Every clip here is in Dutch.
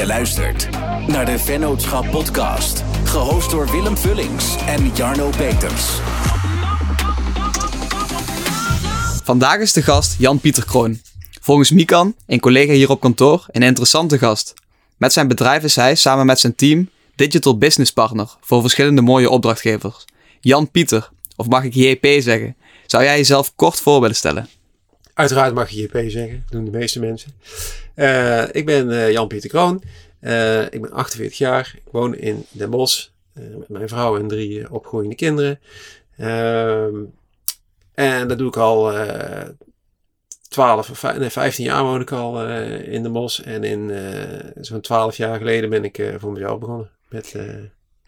Je luistert naar de Vennootschap Podcast, gehost door Willem Vullings en Jarno Peters. Vandaag is de gast Jan-Pieter Kroon. Volgens Mikan, een collega hier op kantoor, een interessante gast. Met zijn bedrijf is hij samen met zijn team digital business partner voor verschillende mooie opdrachtgevers. Jan-Pieter, of mag ik JP zeggen? Zou jij jezelf kort voor willen stellen? Uiteraard mag je JP zeggen, doen de meeste mensen. Uh, ik ben uh, Jan-Pieter Kroon. Uh, ik ben 48 jaar. Ik woon in Den Bosch met mijn vrouw en drie opgroeiende kinderen. Ehm, en dat doe ik al 12 of nee, 15 jaar woon ik al in Den Bosch. En in zo'n 12 jaar geleden ben ik voor mezelf begonnen. Met,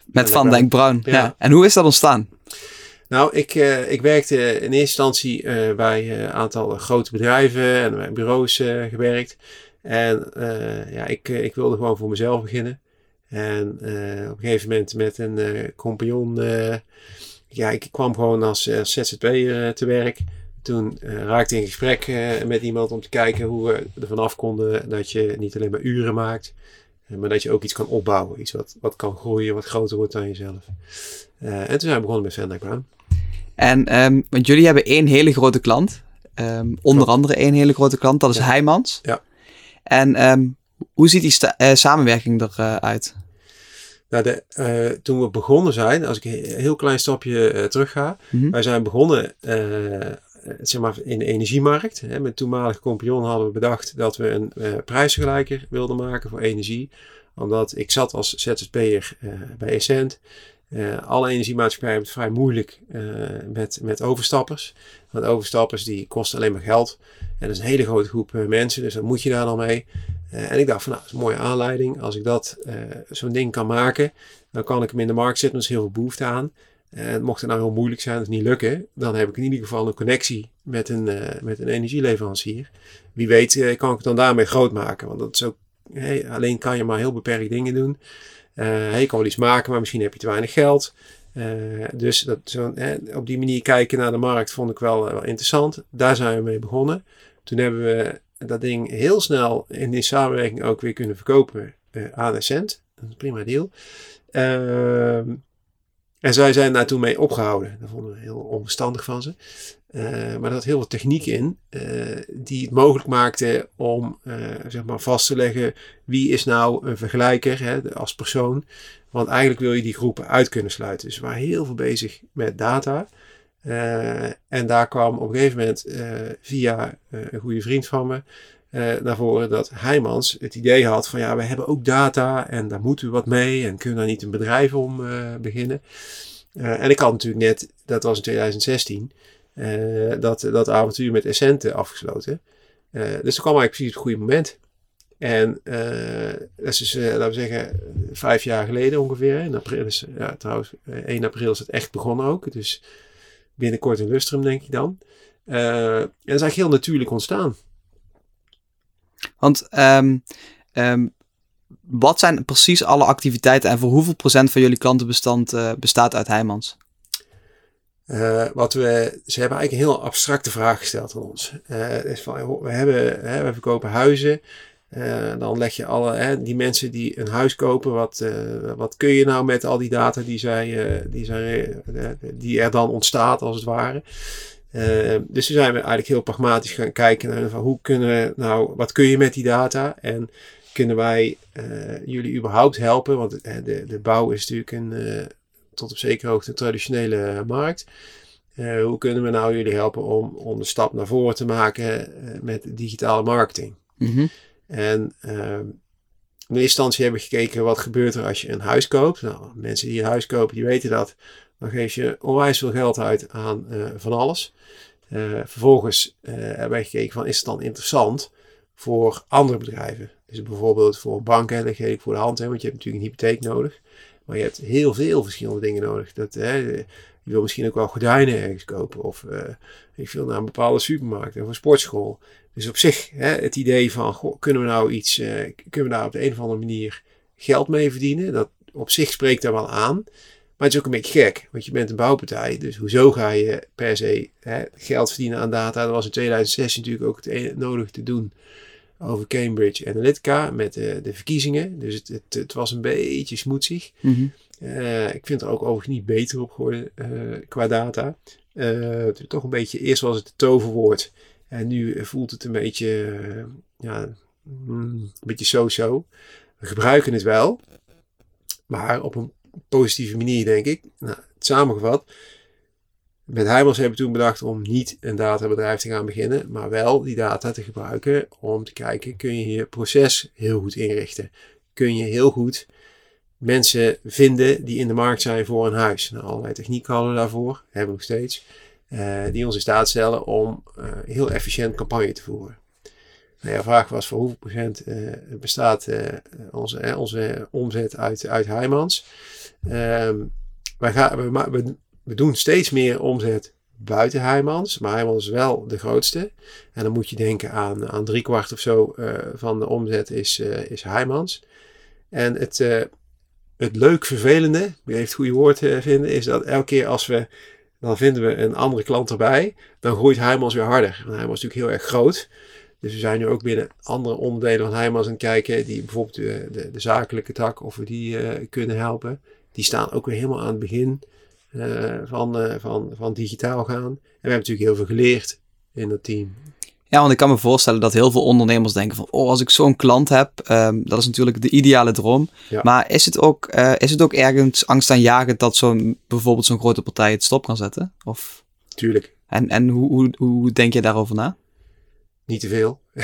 met Van Denk Bruin. Ja. ja. En hoe is dat ontstaan? Nou, ik, uh, ik werkte in eerste instantie uh, bij een aantal grote bedrijven en bureaus gewerkt. En ja, ik, ik wilde gewoon voor mezelf beginnen. En op een gegeven moment met een compagnon, ja, ik kwam gewoon als, als ZZP'er te werk. Toen raakte ik in gesprek met iemand om te kijken hoe we er vanaf konden dat je niet alleen maar uren maakt, maar dat je ook iets kan opbouwen. Iets wat, wat kan groeien, wat groter wordt dan jezelf. en toen zijn we begonnen met Brown. En, um, want jullie hebben één hele grote klant. Um, onder andere één hele grote klant, dat is ja. Heijmans. Ja. En um, hoe ziet die uh, samenwerking eruit? Nou, de, uh, toen we begonnen zijn, als ik een heel klein stapje uh, terug ga. Mm -hmm. Wij zijn begonnen zeg maar in de energiemarkt. Hè, met toenmalige compagnon hadden we bedacht dat we een prijsvergelijker wilden maken voor energie. Omdat ik zat als ZZP'er bij Essent. Uh, alle energiemaatschappijen hebben het vrij moeilijk uh, met, met overstappers. Want overstappers die kosten alleen maar geld. En dat is een hele grote groep uh, mensen, dus dan moet je daar dan mee. en ik dacht van nou, dat is een mooie aanleiding. Als ik dat zo'n ding kan maken, dan kan ik hem in de markt zetten. Er is heel veel behoefte aan. En mocht het nou heel moeilijk zijn, of niet lukken, dan heb ik in ieder geval een connectie met een, met een energieleverancier. Wie weet kan ik het dan daarmee groot maken. Want dat alleen kan je maar heel beperkt dingen doen. Uh, je kan wel iets maken, maar misschien heb je te weinig geld. Uh, dus dat, zo, op die manier kijken naar de markt vond ik wel, wel, interessant. Daar zijn we mee begonnen. Toen hebben we dat ding heel snel in die samenwerking ook weer kunnen verkopen aan is een prima deal. Ehm, en zij zijn daar toen mee opgehouden. Dat vonden we heel onverstandig van ze. Uh, maar er had heel veel techniek in uh, die het mogelijk maakte om uh, zeg maar vast te leggen wie is nou een vergelijker hè, als persoon. Want eigenlijk wil je die groepen uit kunnen sluiten. Dus we waren heel veel bezig met data. en daar kwam op een gegeven moment via een goede vriend van me naar voren dat Heijmans het idee had van ja, we hebben ook data en daar moeten we wat mee en kunnen daar niet een bedrijf om beginnen. en ik had natuurlijk net, dat was in 2016, uh, dat, dat avontuur met Essente afgesloten. Uh, dus toen kwam eigenlijk precies het goede moment. En uh, dat is dus, laten we zeggen, vijf jaar geleden ongeveer. In april is, ja, trouwens, 1 april is het echt begonnen ook. Dus binnenkort in Lustrum, denk ik dan. en dat is eigenlijk heel natuurlijk ontstaan. Want um, um, wat zijn precies alle activiteiten en voor hoeveel procent van jullie klantenbestand bestaat uit Heijmans? Uh, wat we, ze hebben eigenlijk een heel abstracte vraag gesteld aan ons. Uh, is van, we, hebben, hè, we verkopen huizen. Uh, dan leg je alle, hè, die mensen die een huis kopen, wat, wat kun je nou met al die data die, zij, die, zij, die er dan ontstaat als het ware. dus toen zijn we eigenlijk heel pragmatisch gaan kijken naar van hoe kunnen we nou, wat kun je met die data en kunnen wij jullie überhaupt helpen? Want de, de bouw is natuurlijk een, tot op zekere hoogte een traditionele markt. Uh, hoe kunnen we nou jullie helpen om, om de stap naar voren te maken uh, met digitale marketing? Mm -hmm. En uh, in eerste instantie hebben we gekeken wat gebeurt er als je een huis koopt. Nou, mensen die een huis kopen, die weten dat. Dan geef je onwijs veel geld uit aan van alles. vervolgens hebben wij gekeken van is het dan interessant voor andere bedrijven? Dus bijvoorbeeld voor een bank, dat geef ik voor de hand, hè, want je hebt natuurlijk een hypotheek nodig. Maar je hebt heel veel verschillende dingen nodig. Dat, hè, je wil misschien ook wel gordijnen ergens kopen. Of uh, ik wil naar een bepaalde supermarkt of een sportschool. Dus op zich hè, het idee van, kunnen we nou iets, uh, kunnen we daar op de een of andere manier geld mee verdienen? Dat op zich spreekt daar wel aan. Maar het is ook een beetje gek, want je bent een bouwpartij. Dus hoezo ga je per se hè, geld verdienen aan data? Dat was in 2016 natuurlijk ook het nodig te doen. Over Cambridge Analytica met de, de verkiezingen. Dus het, het, het, was een beetje smoetsig. Mhm. Eh, ik vind er ook overigens niet beter op geworden eh, qua data. Eh, toch een beetje, eerst was het het toverwoord. En nu voelt het een beetje, eh, ja, mm, een beetje zo-zo. We gebruiken het wel. Maar op een positieve manier, denk ik. Nou, samengevat. Met Heimels hebben we toen bedacht om niet een databedrijf te gaan beginnen, maar wel die data te gebruiken om te kijken, kun je je proces heel goed inrichten? Kun je heel goed mensen vinden die in de markt zijn voor een huis? Nou, allerlei technieken hadden we daarvoor, hebben we nog steeds, eh, die ons in staat stellen om eh, heel efficiënt campagne te voeren. Nou vraag was voor hoeveel procent eh, bestaat onze, onze omzet uit, uit Heimans? Ehm, wij, gaan, we, we doen steeds meer omzet buiten Heimans, maar Heimans is wel de grootste. En dan moet je denken aan, aan drie kwart of zo eh, van de omzet is, eh, is Heimans. En het, eh, het leuk vervelende, wie heeft het goede woord vinden, is dat elke keer als we, dan vinden we een andere klant erbij, dan groeit Heimans weer harder. Want Heimans is natuurlijk heel erg groot. Dus we zijn nu ook binnen andere onderdelen van Heimans aan het kijken, die bijvoorbeeld de, de, de zakelijke tak, of we die kunnen helpen. Die staan ook weer helemaal aan het begin eh, van, eh, van, van digitaal gaan. En we hebben natuurlijk heel veel geleerd in dat team. Ja, want ik kan me voorstellen dat heel veel ondernemers denken van, oh, als ik zo'n klant heb, ehm, dat is natuurlijk de ideale droom. Ja. Maar is het, ook, eh, is het ook ergens angstaanjagend dat zo'n, bijvoorbeeld zo'n grote partij het stop kan zetten? Of, Tuurlijk, en en hoe, hoe, hoe denk je daarover na? niet te veel.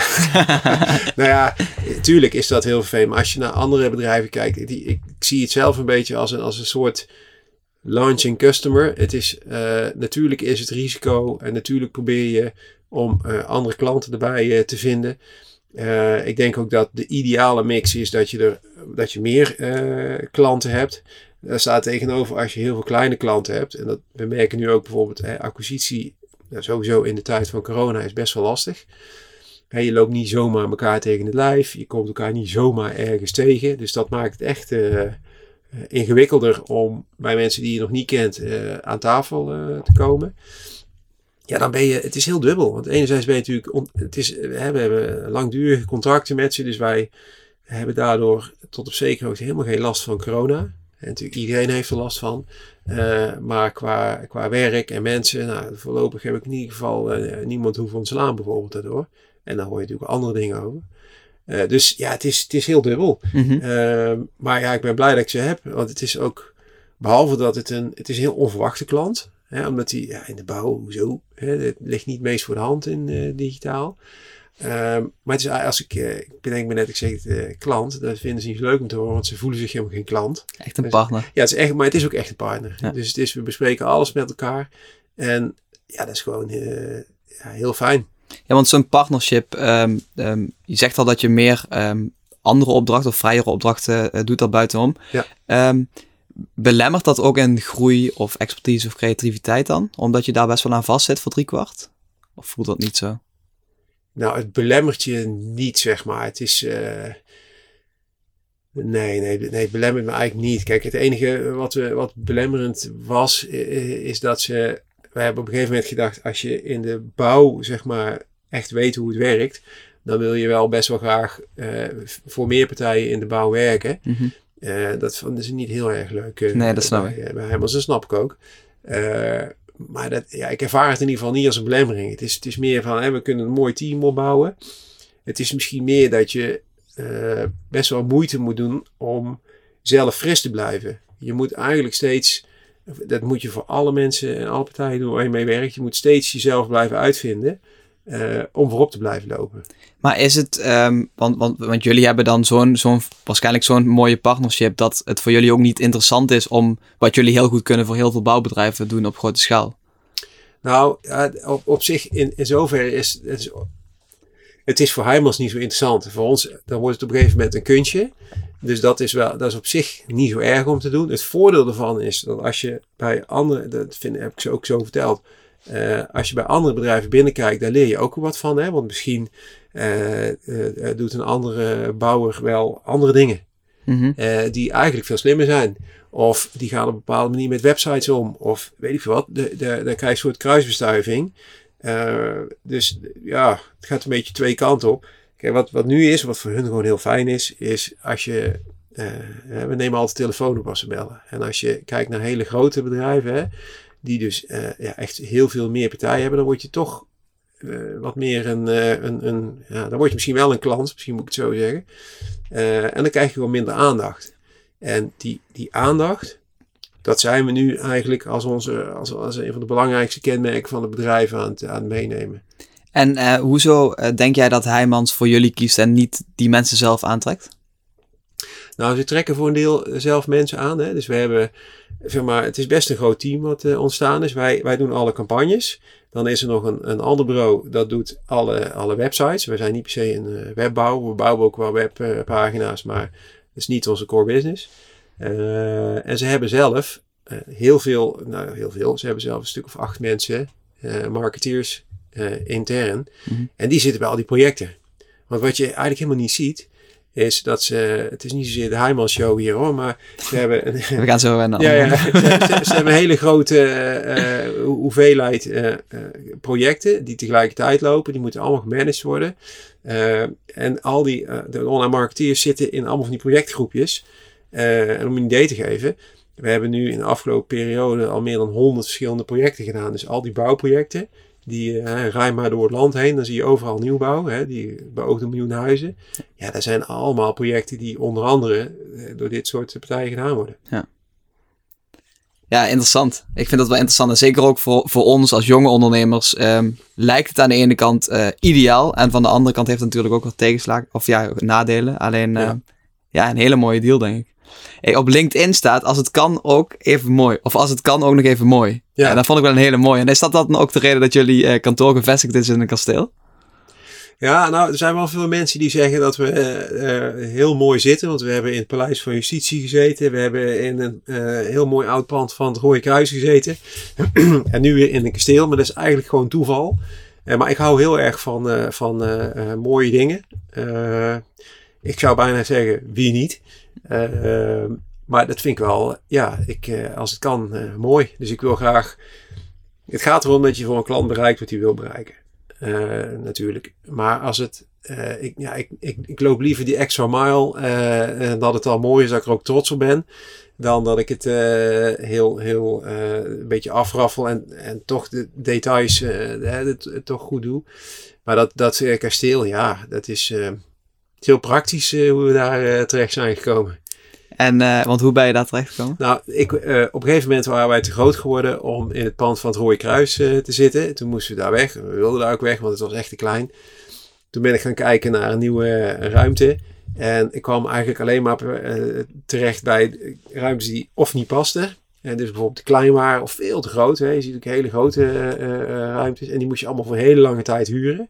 nou ja, tuurlijk is dat heel vervelend. Maar als je naar andere bedrijven kijkt, die, ik, ik zie het zelf een beetje als een, als een soort launching customer. Het is, eh, natuurlijk is het risico en natuurlijk probeer je om eh, andere klanten erbij eh, te vinden. Ik denk ook dat de ideale mix is dat je, er, dat je meer klanten hebt. Daar staat tegenover als je heel veel kleine klanten hebt. En dat, we merken nu ook bijvoorbeeld acquisitie. nou, sowieso in de tijd van corona is best wel lastig. Je loopt niet zomaar elkaar tegen het lijf. Je komt elkaar niet zomaar ergens tegen. Dus dat maakt het echt ingewikkelder om bij mensen die je nog niet kent eh, aan tafel eh, te komen. Ja, dan ben je, het is heel dubbel. Want enerzijds ben je natuurlijk, het is, we hebben langdurige contracten met ze. Dus wij hebben daardoor tot op zekere hoogte helemaal geen last van corona. En natuurlijk iedereen heeft er last van. Eh, maar qua, qua werk en mensen, nou, voorlopig heb ik in ieder geval eh, niemand hoeven ontslaan bijvoorbeeld daardoor. En dan hoor je natuurlijk andere dingen over. Eh, dus ja, het is, het is heel dubbel. Mhm. Eh, maar ja, ik ben blij dat ik ze heb. Want het is ook, behalve dat het een, het is een heel onverwachte klant. Hè, omdat die ja, in de bouw? Hè, het ligt niet meest voor de hand in eh, digitaal. Ehm, maar het is, als ik, eh, ik bedenk me net, ik zeg het, eh, klant, dat vinden ze niet zo leuk om te horen, want ze voelen zich helemaal geen klant. Echt een Dus- partner. Ja, het is echt, maar het is ook echt een partner. Ja. Dus het is, we bespreken alles met elkaar. En ja, dat is gewoon eh, ja, heel fijn. Ja, want zo'n partnership, ehm, ehm, je zegt al dat je meer ehm, andere opdrachten of vrijere opdrachten eh, doet daar buitenom. Ja. Belemmert dat ook in groei of expertise of creativiteit dan? Omdat je daar best wel aan vast zit voor driekwart? Of voelt dat niet zo? Nou, het belemmert je niet, zeg maar. Het is. eh, nee, nee, nee, het belemmert me eigenlijk niet. Kijk, het enige wat, we, wat belemmerend was, is dat ze. We hebben op een gegeven moment gedacht, als je in de bouw, zeg maar, echt weet hoe het werkt, dan wil je wel best wel graag eh, voor meer partijen in de bouw werken. Mhm. Eh, dat vonden ze niet heel erg leuk. eh, Nee, dat snap bij, eh, Bij dat snap ik ook. Maar dat, ja, ik ervaar het in ieder geval niet als een belemmering. Het is, het is meer van, hè, we kunnen een mooi team opbouwen. Het is misschien meer dat je best wel moeite moet doen om zelf fris te blijven. Je moet eigenlijk steeds, dat moet je voor alle mensen en alle partijen doen waar je mee werkt. Je moet steeds jezelf blijven uitvinden eh, om voorop te blijven lopen. Maar is het, ehm, want, want, want jullie hebben dan zo'n, zo'n, waarschijnlijk zo'n mooie partnership, dat het voor jullie ook niet interessant is om wat jullie heel goed kunnen voor heel veel bouwbedrijven doen op grote schaal? Nou, op, op zich, in, in zoverre is het, is het is voor Heimels niet zo interessant. Voor ons, dan wordt het op een gegeven moment een kunstje. Dus dat is, wel, dat is op zich niet zo erg om te doen. Het voordeel ervan is dat als je bij andere, dat vind, heb ik ze ook zo verteld. eh, als je bij andere bedrijven binnenkijkt, daar leer je ook wat van. Hè? Want misschien eh, eh, doet een andere bouwer wel andere dingen. Mhm. die eigenlijk veel slimmer zijn. Of die gaan op een bepaalde manier met websites om. Of weet ik veel wat. Dan krijg je een soort kruisbestuiving. Eh, dus ja, het gaat een beetje twee kanten op. Kijk, wat, wat nu is, wat voor hun gewoon heel fijn is, is als je. eh, we nemen altijd telefoon op als ze bellen. En als je kijkt naar hele grote bedrijven, hè, die dus eh, ja, echt heel veel meer partijen hebben, dan word je toch wat meer een, een, een. Ja, dan word je misschien wel een klant, misschien moet ik het zo zeggen. En dan krijg je gewoon minder aandacht. En die, die aandacht, dat zijn we nu eigenlijk als, onze, als, als een van de belangrijkste kenmerken van het bedrijf aan het, aan het meenemen. En eh, hoezo eh, denk jij dat Heijmans voor jullie kiest en niet die mensen zelf aantrekt? Nou, ze trekken voor een deel zelf mensen aan. Hè? Dus we hebben, zeg maar, het is best een groot team wat eh, ontstaan is. Wij, wij doen alle campagnes. Dan is er nog een, een ander bureau dat doet alle, alle websites. We zijn niet per se een webbouw. We bouwen ook wel webpagina's, maar dat is niet onze core business. Eh, en ze hebben zelf eh, heel veel, nou heel veel, ze hebben zelf een stuk of acht mensen, eh, marketeers intern. Mhm. En die zitten bij al die projecten. Want wat je eigenlijk helemaal niet ziet, is dat ze, het is niet zozeer de Heijmans show hier hoor, maar ze hebben een, We gaan zo naar ja, ja. Ze, ze- ze hebben een hele grote ho- hoeveelheid projecten die tegelijkertijd lopen. Die moeten allemaal gemanaged worden. En al die de online marketeers zitten in allemaal van die projectgroepjes. Eh, en om een idee te geven, we hebben nu in de afgelopen periode al meer dan 100 verschillende projecten gedaan. Dus al die bouwprojecten, die eh, rij maar door het land heen, dan zie je overal nieuwbouw, hè, die beoogde miljoen huizen. Ja, dat zijn allemaal projecten die onder andere eh, door dit soort partijen gedaan worden. Ja, interessant. Ik vind dat wel interessant. En zeker ook voor, voor ons als jonge ondernemers ehm, lijkt het aan de ene kant eh, ideaal. En van de andere kant heeft het natuurlijk ook wat tegenslagen. Of ja, nadelen. Alleen ja. Ja. ja, een hele mooie deal, denk ik. Hey, op LinkedIn staat, als het kan ook even mooi. Of als het kan ook nog even mooi. Ja. Ja. dat vond ik wel een hele mooie. En is dat dan ook de reden dat jullie eh, kantoor gevestigd is in een kasteel? Ja, nou, er zijn wel veel mensen die zeggen dat we eh, eh, heel mooi zitten. Want we hebben in het Paleis van Justitie gezeten. We hebben in een heel mooi oud pand van het Rode Kruis gezeten. en nu weer in een kasteel. Maar dat is eigenlijk gewoon toeval. Maar ik hou heel erg van, van mooie dingen. Ik zou bijna zeggen, wie niet? Eh, maar dat vind ik wel, ja, ik, eh, als het kan, eh, mooi. Dus ik wil graag... Het gaat erom dat je voor een klant bereikt wat hij wil bereiken. Natuurlijk. Maar als het. ik, ja, ik, ik, ik loop liever die extra mile. en dat het al mooi is, dat ik er ook trots op ben. Dan dat ik het heel, heel een beetje afraffel en, en toch de details toch goed doe. Maar dat, dat kasteel, ja, dat is heel praktisch eh, hoe we daar eh, terecht zijn gekomen. En, eh, want hoe ben je daar terecht gekomen? Nou, ik, op een gegeven moment waren wij te groot geworden om in het pand van het Rode Kruis te zitten. Toen moesten we daar weg. We wilden daar ook weg, want het was echt te klein. Toen ben ik gaan kijken naar een nieuwe ruimte. En ik kwam eigenlijk alleen maar terecht bij ruimtes die of niet pasten. En dus bijvoorbeeld te klein waren of veel te groot. Hè. Je ziet ook hele grote ruimtes. En die moest je allemaal voor een hele lange tijd huren.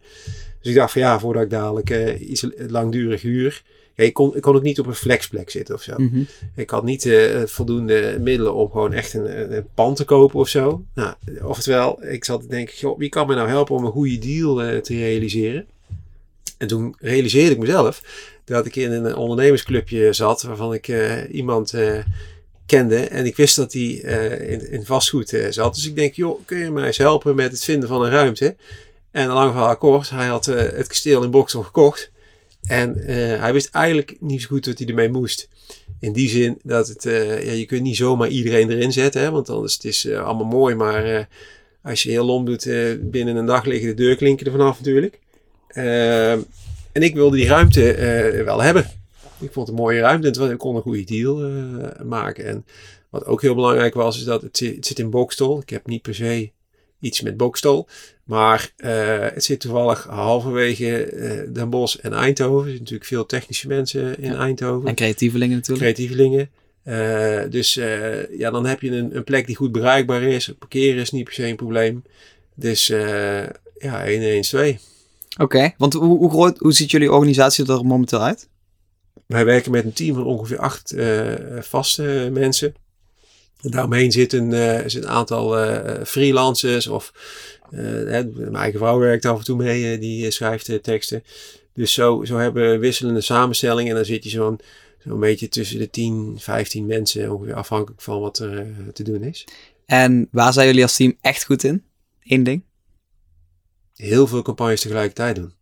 Dus ik dacht van ja, voordat ik dadelijk eh, iets langdurig huur. Ja, ik, kon, ik kon ook niet op een flexplek zitten of zo. Mhm. Ik had niet eh, voldoende middelen om gewoon echt een, een pand te kopen of zo. Nou, oftewel, ik zat te denken, joh, wie kan me nou helpen om een goede deal eh, te realiseren? En toen realiseerde ik mezelf dat ik in een ondernemersclubje zat waarvan ik iemand kende. En ik wist dat hij eh, in, in vastgoed zat. Dus ik denk, joh, kun je mij eens helpen met het vinden van een ruimte? En lang verhaal kort, hij had eh, het kasteel in Boksel gekocht. En eh, hij wist eigenlijk niet zo goed wat hij ermee moest. In die zin dat het, eh, ja, je kunt niet zomaar iedereen erin zetten, hè, want anders het is het allemaal mooi, maar als je heel lom doet, binnen een dag liggen de deurklinken er vanaf natuurlijk. En ik wilde die ruimte wel hebben. Ik vond het een mooie ruimte en ik kon een goede deal maken. En wat ook heel belangrijk was, is dat het zit in Bokstel. Ik heb niet per se iets met Bokstel. Maar eh, het zit toevallig halverwege eh, Den Bosch en Eindhoven. Er zitten natuurlijk veel technische mensen in Ja. Eindhoven En creatievelingen natuurlijk. creatievelingen. Eh, dus ja, dan heb je een, een plek die goed bereikbaar is. Parkeren is niet per se een probleem. Dus ja, 112. Oké, want hoe, hoe groot, hoe ziet jullie organisatie er momenteel uit? Wij werken met een team van ongeveer acht vaste mensen. En daaromheen zit een, eh, zit een aantal eh, freelancers of eh, mijn eigen vrouw werkt af en toe mee, die schrijft teksten. Dus zo, zo hebben we wisselende samenstellingen en dan zit je zo'n zo'n beetje tussen de 10, 15 mensen, ongeveer afhankelijk van wat er te doen is. En waar zijn jullie als team echt goed in? Eén ding. Heel veel campagnes tegelijkertijd doen.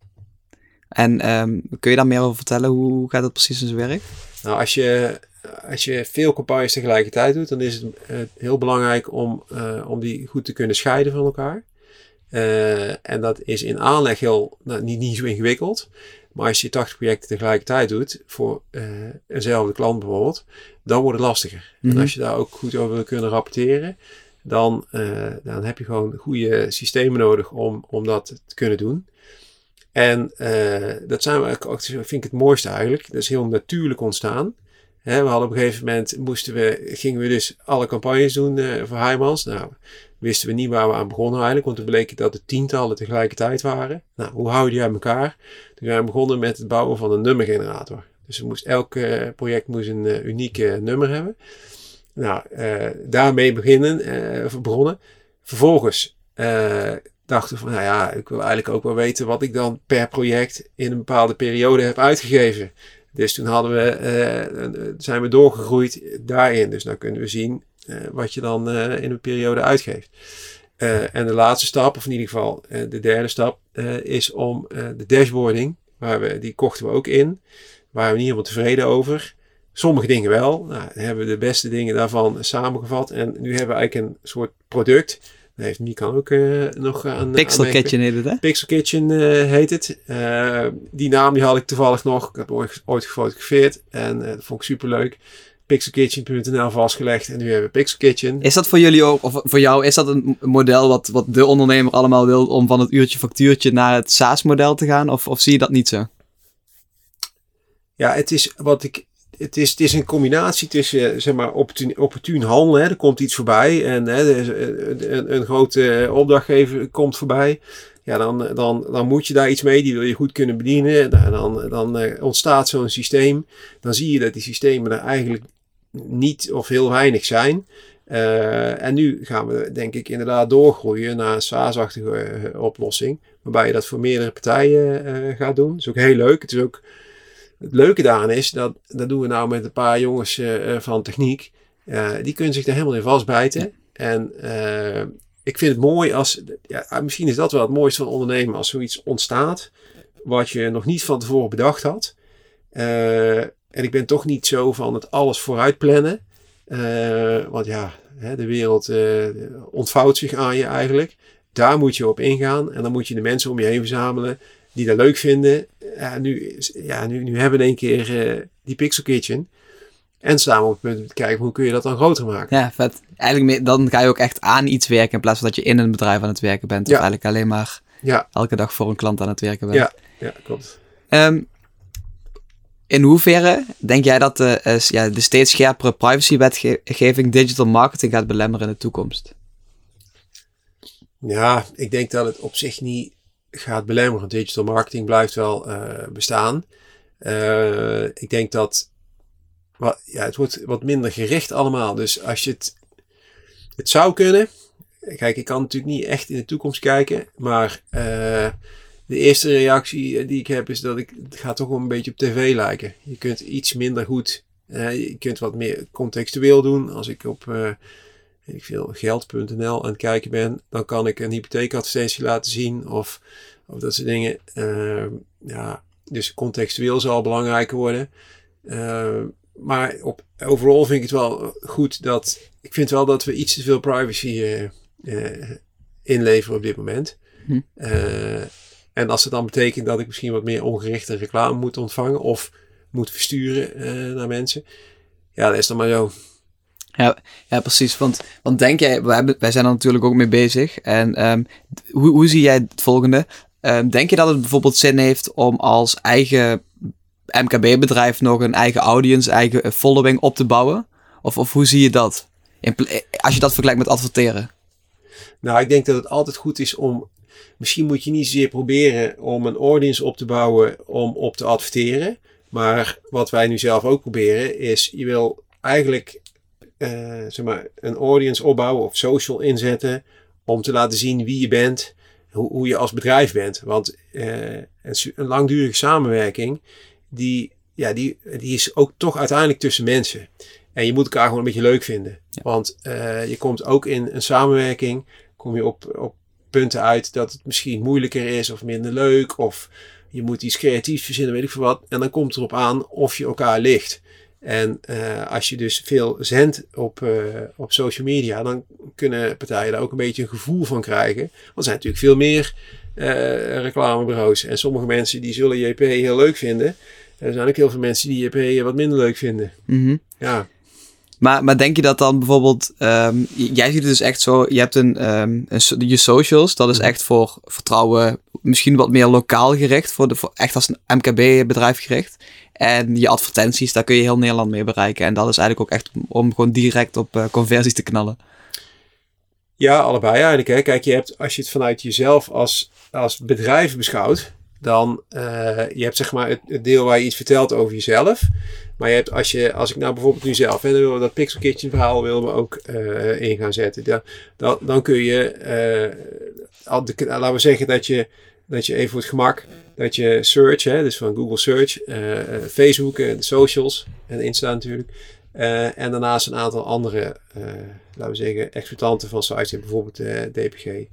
En ehm, kun je daar meer over vertellen? Hoe gaat dat precies in zijn werk? Nou, als je, als je veel campagnes tegelijkertijd doet, dan is het uh, heel belangrijk om, uh, om die goed te kunnen scheiden van elkaar. Uh, en dat is in aanleg heel, nou, niet, niet zo ingewikkeld. Maar als je 80 projecten tegelijkertijd doet, voor eenzelfde klant bijvoorbeeld, dan wordt het lastiger. Mm -hmm. En als je daar ook goed over wil kunnen rapporteren, dan, dan heb je gewoon goede systemen nodig om, om dat te kunnen doen. En dat zijn we vind ik het mooiste eigenlijk. Dat is heel natuurlijk ontstaan. We hadden op een gegeven moment, moesten we, gingen we dus alle campagnes doen uh, voor Heimans. Nou, wisten we niet waar we aan begonnen eigenlijk, want toen bleek dat de tientallen tegelijkertijd waren. Nou, hoe hou je die uit elkaar? Toen zijn we begonnen met het bouwen van een nummergenerator. Dus moest, elk uh, project moest een uh, uniek nummer hebben. Nou, daarmee beginnen, begonnen. Vervolgens dachten van, nou ja, ik wil eigenlijk ook wel weten wat ik dan per project in een bepaalde periode heb uitgegeven. Dus toen hadden we, uh, zijn we doorgegroeid daarin. Dus dan kunnen we zien uh, wat je dan in een periode uitgeeft. en de laatste stap, of in ieder geval de derde stap, is om de dashboarding, waar we, die kochten we ook in. Waren we niet helemaal tevreden over. Sommige dingen wel. Nou, hebben we de beste dingen daarvan samengevat. En nu hebben we eigenlijk een soort product daar heeft Mikan ook uh, nog aan. Pixel aan Kitchen heet het, hè? Pixel Kitchen uh, heet het. Uh, die naam die had ik toevallig nog. Ik heb ooit, ooit gefotografeerd en dat vond ik super leuk. Pixelkitchen.nl vastgelegd en nu hebben we Pixel Kitchen. Is dat voor jullie ook, of voor jou, is dat een model wat, wat de ondernemer allemaal wil om van het uurtje factuurtje naar het SaaS-model te gaan? Of, of zie je dat niet zo? Ja, het is wat ik het is, het is een combinatie tussen zeg maar, opportun, opportun handelen. Hè. Er komt iets voorbij en hè, een, een, grote opdrachtgever komt voorbij. Ja, dan, dan, dan moet je daar iets mee. Die wil je goed kunnen bedienen. Dan, dan, dan ontstaat zo'n systeem. Dan zie je dat die systemen er eigenlijk niet of heel weinig zijn. En nu gaan we denk ik inderdaad doorgroeien naar een SaaS-achtige oplossing. Waarbij je dat voor meerdere partijen gaat doen. Dat is ook heel leuk. Het is ook het leuke daaraan is, dat, dat doen we nou met een paar jongens uh, van techniek. Uh, die kunnen zich er helemaal in vastbijten. En uh, ik vind het mooi als, ja, misschien is dat wel het mooiste van ondernemen, als zoiets ontstaat, wat je nog niet van tevoren bedacht had. en ik ben toch niet zo van het alles vooruit plannen. want ja, hè, de wereld ontvouwt zich aan je eigenlijk. Daar moet je op ingaan en dan moet je de mensen om je heen verzamelen die dat leuk vinden. Ja, nu, ja, nu, nu hebben we in één keer uh, die Pixel Kitchen. En staan we op het punt om te kijken hoe kun je dat dan groter maken. Ja, vet. Eigenlijk dan ga je ook echt aan iets werken in plaats van dat je in een bedrijf aan het werken bent. Ja. Of eigenlijk alleen maar ja. elke dag voor een klant aan het werken bent. Ja, ja klopt. Um, in hoeverre denk jij dat de, uh, ja, de steeds scherpere privacywetgeving digital marketing gaat belemmeren in de toekomst? Ja, ik denk dat het op zich niet gaat belemmeren. Digital marketing blijft wel uh, bestaan. Uh, ik denk dat wat, ja, het wordt wat minder gericht allemaal. Dus als je het, het zou kunnen. Kijk, ik kan natuurlijk niet echt in de toekomst kijken. Maar uh, de eerste reactie die ik heb is dat ik, het gaat toch wel een beetje op tv lijken. Je kunt iets minder goed. je kunt wat meer contextueel doen. Als ik op ik veel, geld.nl aan het kijken ben, dan kan ik een hypotheekadvertentie laten zien of, of dat soort dingen. Uh, ja, dus contextueel zal belangrijker worden. Uh, maar op, overal vind ik het wel goed dat. Ik vind wel dat we iets te veel privacy uh, inleveren op dit moment. Hm. en als het dan betekent dat ik misschien wat meer ongerichte reclame moet ontvangen of moet versturen naar mensen. Ja, dat is dan maar zo. Ja, ja precies. Want, want denk jij, wij, wij zijn er natuurlijk ook mee bezig. En um, hoe, hoe zie jij het volgende? Um, denk je dat het bijvoorbeeld zin heeft om als eigen MKB-bedrijf nog een eigen audience, eigen following op te bouwen? Of, of hoe zie je dat? In, als je dat vergelijkt met adverteren. Nou, ik denk dat het altijd goed is om. Misschien moet je niet zozeer proberen om een audience op te bouwen om op te adverteren. Maar wat wij nu zelf ook proberen is, je wil eigenlijk uh, zeg maar, een audience opbouwen of social inzetten om te laten zien wie je bent, hoe, hoe je als bedrijf bent. Want uh, een, een, langdurige samenwerking, die, ja, die, die is ook toch uiteindelijk tussen mensen. En je moet elkaar gewoon een beetje leuk vinden. Want uh, je komt ook in een samenwerking, kom je op, op punten uit dat het misschien moeilijker is of minder leuk of je moet iets creatiefs verzinnen, weet ik veel wat. En dan komt het erop aan of je elkaar ligt. En uh, als je dus veel zendt op, uh, op social media, dan kunnen partijen daar ook een beetje een gevoel van krijgen. Want er zijn natuurlijk veel meer uh, reclamebureaus. En sommige mensen die zullen JP heel leuk vinden. Er zijn ook heel veel mensen die JP wat minder leuk vinden. Mm -hmm. Ja. Maar, maar denk je dat dan bijvoorbeeld, um, jij ziet het dus echt zo, je hebt een, um, een je socials, dat is echt voor vertrouwen, misschien wat meer lokaal gericht, voor de, echt als een MKB-bedrijf gericht. En je advertenties, daar kun je heel Nederland mee bereiken. En dat is eigenlijk ook echt om, gewoon direct op uh, conversies te knallen. Ja, allebei eigenlijk. Hè. Kijk, je hebt, als je het vanuit jezelf als, als bedrijf beschouwt, dan uh, je hebt zeg maar het, deel waar je iets vertelt over jezelf. Maar je hebt als je, als ik nou bijvoorbeeld nu zelf, we dat Pixel Kitchen verhaal willen we ook uh, in gaan zetten. Dan, dan, kun je, laten we zeggen dat je, dat je even voor het gemak, dat je search, hè, dus van Google Search, Facebook, de socials en Insta natuurlijk. en daarnaast een aantal andere, laten we zeggen, exploitanten van sites, bijvoorbeeld DPG.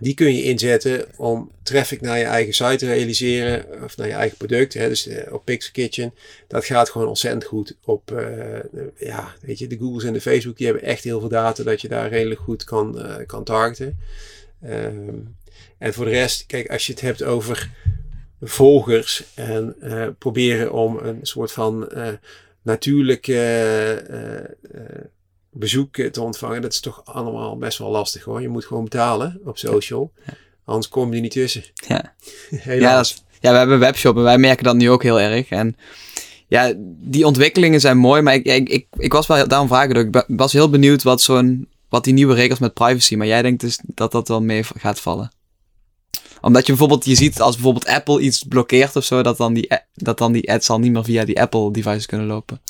Die kun je inzetten om traffic naar je eigen site te realiseren of naar je eigen product. Hè, dus uh, op Pixel Kitchen. Dat gaat gewoon ontzettend goed op, uh, ja, weet je, de Googles en de Facebook. Die hebben echt heel veel data dat je daar redelijk goed kan, uh, kan targeten. Um, en voor de rest, kijk, als je het hebt over volgers en proberen om een soort van natuurlijke bezoek te ontvangen, dat is toch allemaal best wel lastig hoor. Je moet gewoon betalen op social. Ja. Anders kom je niet tussen. Ja, ja, dat is, ja, we hebben een webshop en wij merken dat nu ook heel erg. En ja, die ontwikkelingen zijn mooi, maar ik, ik, ik, ik was wel daarom vragen. Ik was heel benieuwd wat, zo'n, wat die nieuwe regels met privacy, maar jij denkt dus dat dat wel mee gaat vallen omdat je bijvoorbeeld, je ziet als bijvoorbeeld Apple iets blokkeert of zo, dat dan die, dat dan die ads al niet meer via die Apple devices kunnen lopen.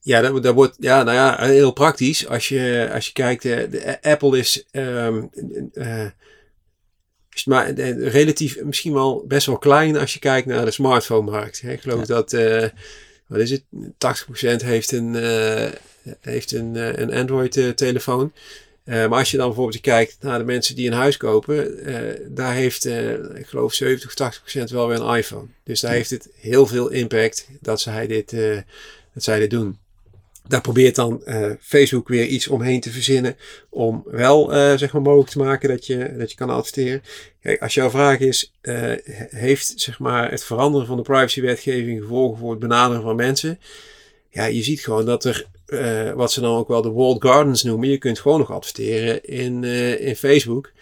Ja, dat, dat wordt ja, nou ja, heel praktisch. Als je, als je kijkt, de, de Apple is, um, uh, is maar relatief misschien wel best wel klein als je kijkt naar de smartphone-markt. Ik geloof ja. dat, uh, wat is het, 80% heeft een, uh, heeft een, een Android-telefoon. Maar als je dan bijvoorbeeld kijkt naar de mensen die een huis kopen, daar heeft, ik geloof, 70 of 80% wel weer een iPhone. Dus daar heeft het heel veel impact dat zij dit, dat zij dit doen daar probeert dan uh, Facebook weer iets omheen te verzinnen om wel uh, zeg maar mogelijk te maken dat je, dat je kan adverteren. Kijk, als jouw vraag is, uh, heeft zeg maar het veranderen van de privacywetgeving gevolgen voor het benaderen van mensen? Ja, je ziet gewoon dat er, wat ze dan ook wel de walled gardens noemen, je kunt gewoon nog adverteren in, in Facebook.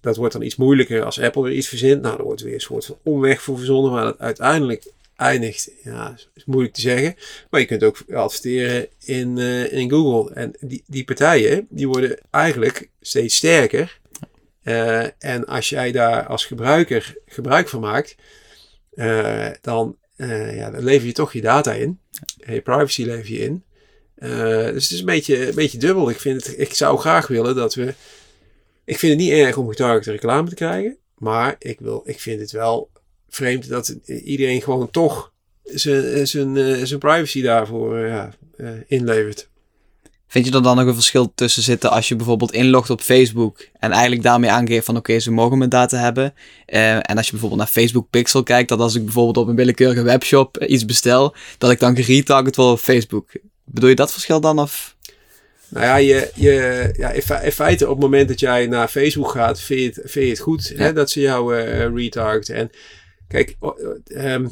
dat wordt dan iets moeilijker als Apple weer iets verzint. Nou, er wordt weer een soort van omweg voor verzonnen, maar dat uiteindelijk eindigt. Ja, is moeilijk te zeggen. Maar je kunt ook adverteren in, in Google. En die, die partijen, die worden eigenlijk steeds sterker. En als jij daar als gebruiker gebruik van maakt, dan, ja, dan lever je toch je data in. Je privacy lever je in. Dus het is een beetje, een beetje dubbel. Ik, vind het, ik zou graag willen dat we... Ik vind het niet erg om getargete reclame te krijgen. Maar ik, wil, ik vind het wel vreemd dat iedereen gewoon toch zijn, eh, privacy daarvoor uh, ja, inlevert. Vind je er dan nog een verschil tussen zitten als je bijvoorbeeld inlogt op Facebook en eigenlijk daarmee aangeeft van oké, ze mogen mijn data hebben. En als je bijvoorbeeld naar Facebook Pixel kijkt, dat als ik bijvoorbeeld op een willekeurige webshop iets bestel, dat ik dan geretarget word op Facebook. Bedoel je dat verschil dan of? Nou ja, je, je, ja in, feite op het moment dat jij naar Facebook gaat, vind je het, vind je het goed ja. hè, dat ze jou uh, retargeten. En Kijk, um,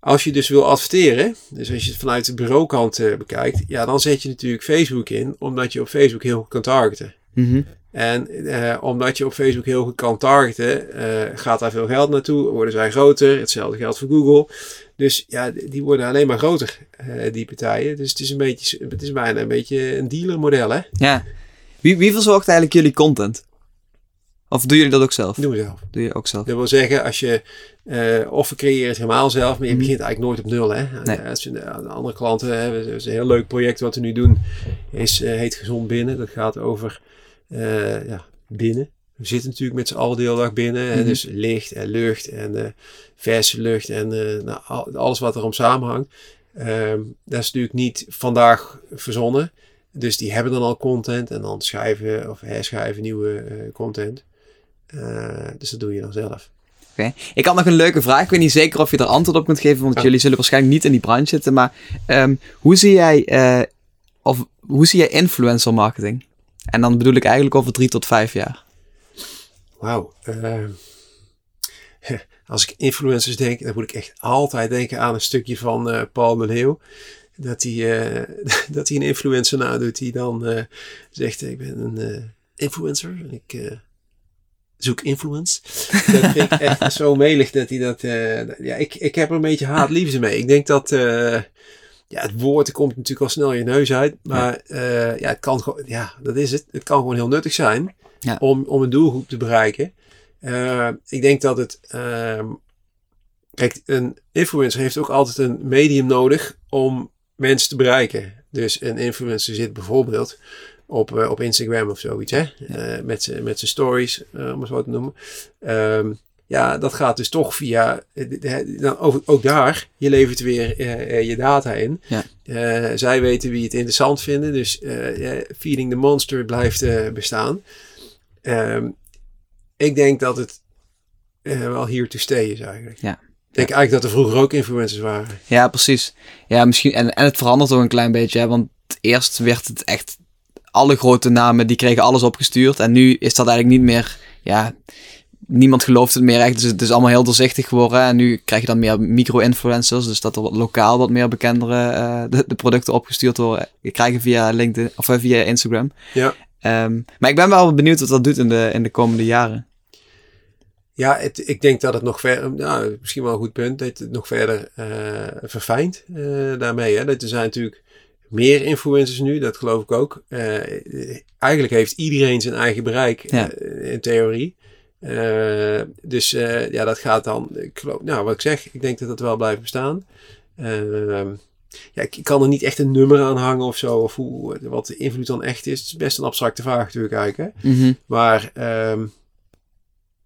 als je dus wil adverteren, dus als je het vanuit de bureaukant uh, bekijkt, ja, dan zet je natuurlijk Facebook in, omdat je op Facebook heel goed kan targeten. Mm -hmm. En uh, omdat je op Facebook heel goed kan targeten, uh, gaat daar veel geld naartoe, worden zij groter. Hetzelfde geldt voor Google. Dus ja, die worden alleen maar groter, die partijen. Dus het is, een beetje, het is bijna een beetje een dealermodel, hè? Ja. Wie, wie verzorgt eigenlijk jullie content? Of doen jullie dat ook zelf? Doen we zelf. Doe je ook zelf? Dat wil zeggen, als je, uh, of we creëren het helemaal zelf, maar je mm. begint eigenlijk nooit op nul. Hè? Nee. Uh, als je, de andere klanten hebben, is een heel leuk project wat we nu doen, is, uh, heet Gezond Binnen. Dat gaat over ja, binnen. We zitten natuurlijk met z'n allen de hele dag binnen. Mm -hmm. Dus licht en lucht en verse lucht en nou, alles wat erom samenhangt. Ehm, dat is natuurlijk niet vandaag verzonnen. Dus die hebben dan al content en dan schrijven of herschrijven nieuwe content. Dus dat doe je dan zelf. Oké. Ik had nog een leuke vraag. Ik weet niet zeker of je er antwoord op kunt geven, want Ja. jullie zullen waarschijnlijk niet in die branche zitten. Maar ehm, hoe zie jij, eh, of hoe zie jij influencer marketing? En dan bedoel ik eigenlijk over drie tot vijf jaar. Wauw. ehm, als ik influencers denk, dan moet ik echt altijd denken aan een stukje van eh, Paul de Leeuw. Dat hij, eh, dat hij een influencer nadoet die dan eh, zegt, ik ben een eh, influencer en ik eh, zoek influence. Dat vind ik echt zo melig dat hij dat... eh, ja, ik, ik heb er een beetje haat-liefde mee. Ik denk dat... ja, het woord er komt natuurlijk al snel je neus uit. Maar eh, ja, het kan gewoon... Ja, dat is het. Het kan gewoon heel nuttig zijn Ja. om, om een doelgroep te bereiken. Eh, ik denk dat het. ehm, kijk, een influencer heeft ook altijd een medium nodig om mensen te bereiken. Dus een influencer zit bijvoorbeeld op, eh, op Instagram of zoiets, hè? Met zijn met zijn stories, om het zo te noemen. Ehm, ja, dat gaat dus toch via. dan ook, daar, je levert weer eh, eh, je data in. Ja. Zij weten wie het interessant vinden. Dus ja, Feeding the Monster blijft bestaan. Ehm, ik denk dat het wel hier to stay is eigenlijk. Ja. Ik denk eigenlijk dat er vroeger ook influencers waren. Ja, precies. Ja, misschien. En, en het verandert ook een klein beetje, hè, want eerst werd het echt. Alle grote namen die kregen alles opgestuurd. En nu is dat eigenlijk niet meer. Ja, niemand gelooft het meer echt. Dus het is allemaal heel doorzichtig geworden. En nu krijg je dan meer micro-influencers. Dus dat er wat lokaal wat meer bekendere eh, de, de producten opgestuurd worden. Krijgen via LinkedIn of eh, via Instagram. Ja. Ehm, maar ik ben wel benieuwd wat dat doet in de, in de komende jaren. Ja, het, ik denk dat het nog verder, nou, misschien wel een goed punt, dat het nog verder eh, verfijnt eh, daarmee. Hè? Dat er zijn natuurlijk meer influencers nu, dat geloof ik ook. Eh, eigenlijk heeft iedereen zijn eigen bereik Ja. eh, in theorie. Eh, dus eh, ja, dat gaat dan, ik nou wat ik zeg, ik denk dat dat wel blijft bestaan. Ehm, ja, ik, ik kan er niet echt een nummer aan hangen of zo, of hoe, wat de invloed dan echt is. Het is best een abstracte vraag natuurlijk eigenlijk. Hè? Mhm. Maar ehm,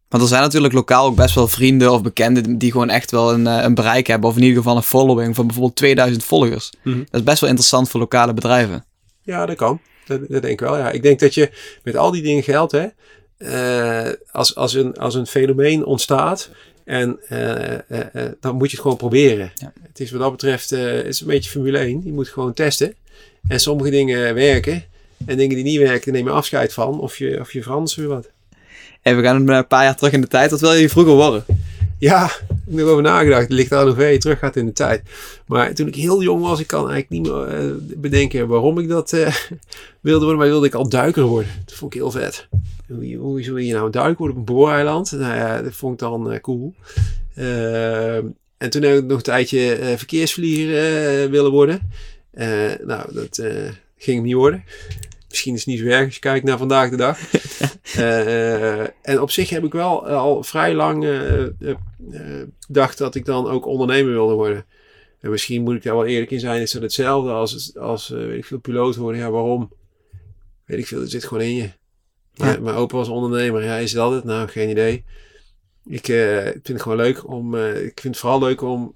Want er zijn natuurlijk lokaal ook best wel vrienden of bekenden die gewoon echt wel een, eh, een bereik hebben. Of in ieder geval een following van bijvoorbeeld 2000 volgers. Mhm. Dat is best wel interessant voor lokale bedrijven. Ja, dat kan. Dat, dat denk ik wel. Ja. Ik denk dat je met al die dingen geldt, hè, eh, als, als, een, als een fenomeen ontstaat, en eh, eh, dan moet je het gewoon proberen. Ja. Het is wat dat betreft, het is een beetje Formule 1. Je moet gewoon testen. En sommige dingen werken. En dingen die niet werken, neem je afscheid van. Of je, of je verandert weer wat. En we gaan een paar jaar terug in de tijd. Wat wil je vroeger worden? Ja, ik heb er nog over nagedacht. Het ligt aan hoe ver je terug gaat in de tijd. Maar toen ik heel jong was, ik kan eigenlijk niet meer eh, bedenken waarom ik dat eh, wilde worden. Maar wilde ik al duiker worden. Dat vond ik heel vet. Hoe, hoe wil je nou duiken worden op een booreiland? Nou ja, dat vond ik dan eh, cool. En toen heb ik nog een tijdje verkeersvlieger willen worden. Nou, dat ging niet worden. Misschien is het niet zo erg als je kijkt naar vandaag de dag. Eh, en op zich heb ik wel al vrij lang eh, eh, eh, gedacht dat ik dan ook ondernemer wilde worden. En misschien moet ik daar wel eerlijk in zijn, is dat hetzelfde als, als eh, weet ik veel, piloot worden. Ja, waarom? Weet ik veel, het zit gewoon in je. Maar, Ja. Mijn opa was ondernemer. Ja, is dat het? Nou, geen idee. Ik eh, vind het gewoon leuk om, eh, ik vind het vooral leuk om,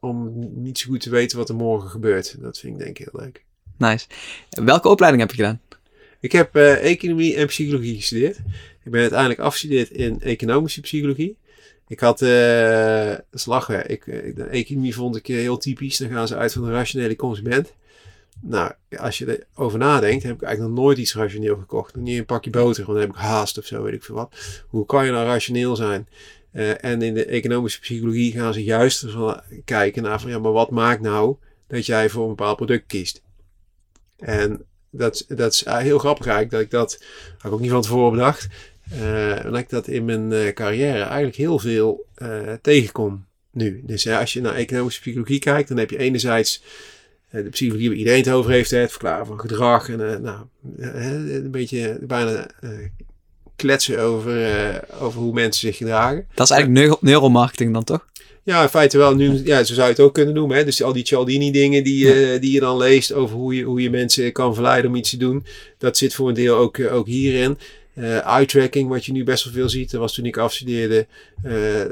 om niet zo goed te weten wat er morgen gebeurt. Dat vind ik denk ik heel leuk. Nice. Welke opleiding heb je gedaan? Ik heb eh, economie en psychologie gestudeerd. Ik ben uiteindelijk afgestudeerd in economische psychologie. Ik had, lachen, ik, de economie vond ik heel typisch. Dan gaan ze uit van de rationele consument. Nou, als je erover nadenkt, heb ik eigenlijk nog nooit iets rationeel gekocht. Niet een pakje boter, want dan heb ik haast of zo, weet ik veel wat. Hoe kan je nou rationeel zijn? En in de economische psychologie gaan ze juist kijken naar van, ja, maar wat maakt nou dat jij voor een bepaald product kiest? En dat, is heel grappig eigenlijk, dat ik dat had ik ook niet van tevoren bedacht. eh, dat ik dat in mijn eh, carrière eigenlijk heel veel eh, tegenkom nu. Dus eh, als je naar economische psychologie kijkt, dan heb je enerzijds eh, de psychologie waar iedereen het over heeft, hè, het verklaren van gedrag en eh, nou, eh, een beetje bijna eh, kletsen over, eh, over hoe mensen zich gedragen. Dat is eigenlijk neuro- neuromarketing dan toch? Ja, in feite wel. Nu, ja, zo zou je het ook kunnen noemen. Hè? Dus al die Cialdini dingen die, eh, die je dan leest over hoe je, hoe je mensen kan verleiden om iets te doen. Dat zit voor een deel ook, eh, ook hierin. Eye-tracking, wat je nu best wel veel ziet. Dat was toen ik afstudeerde,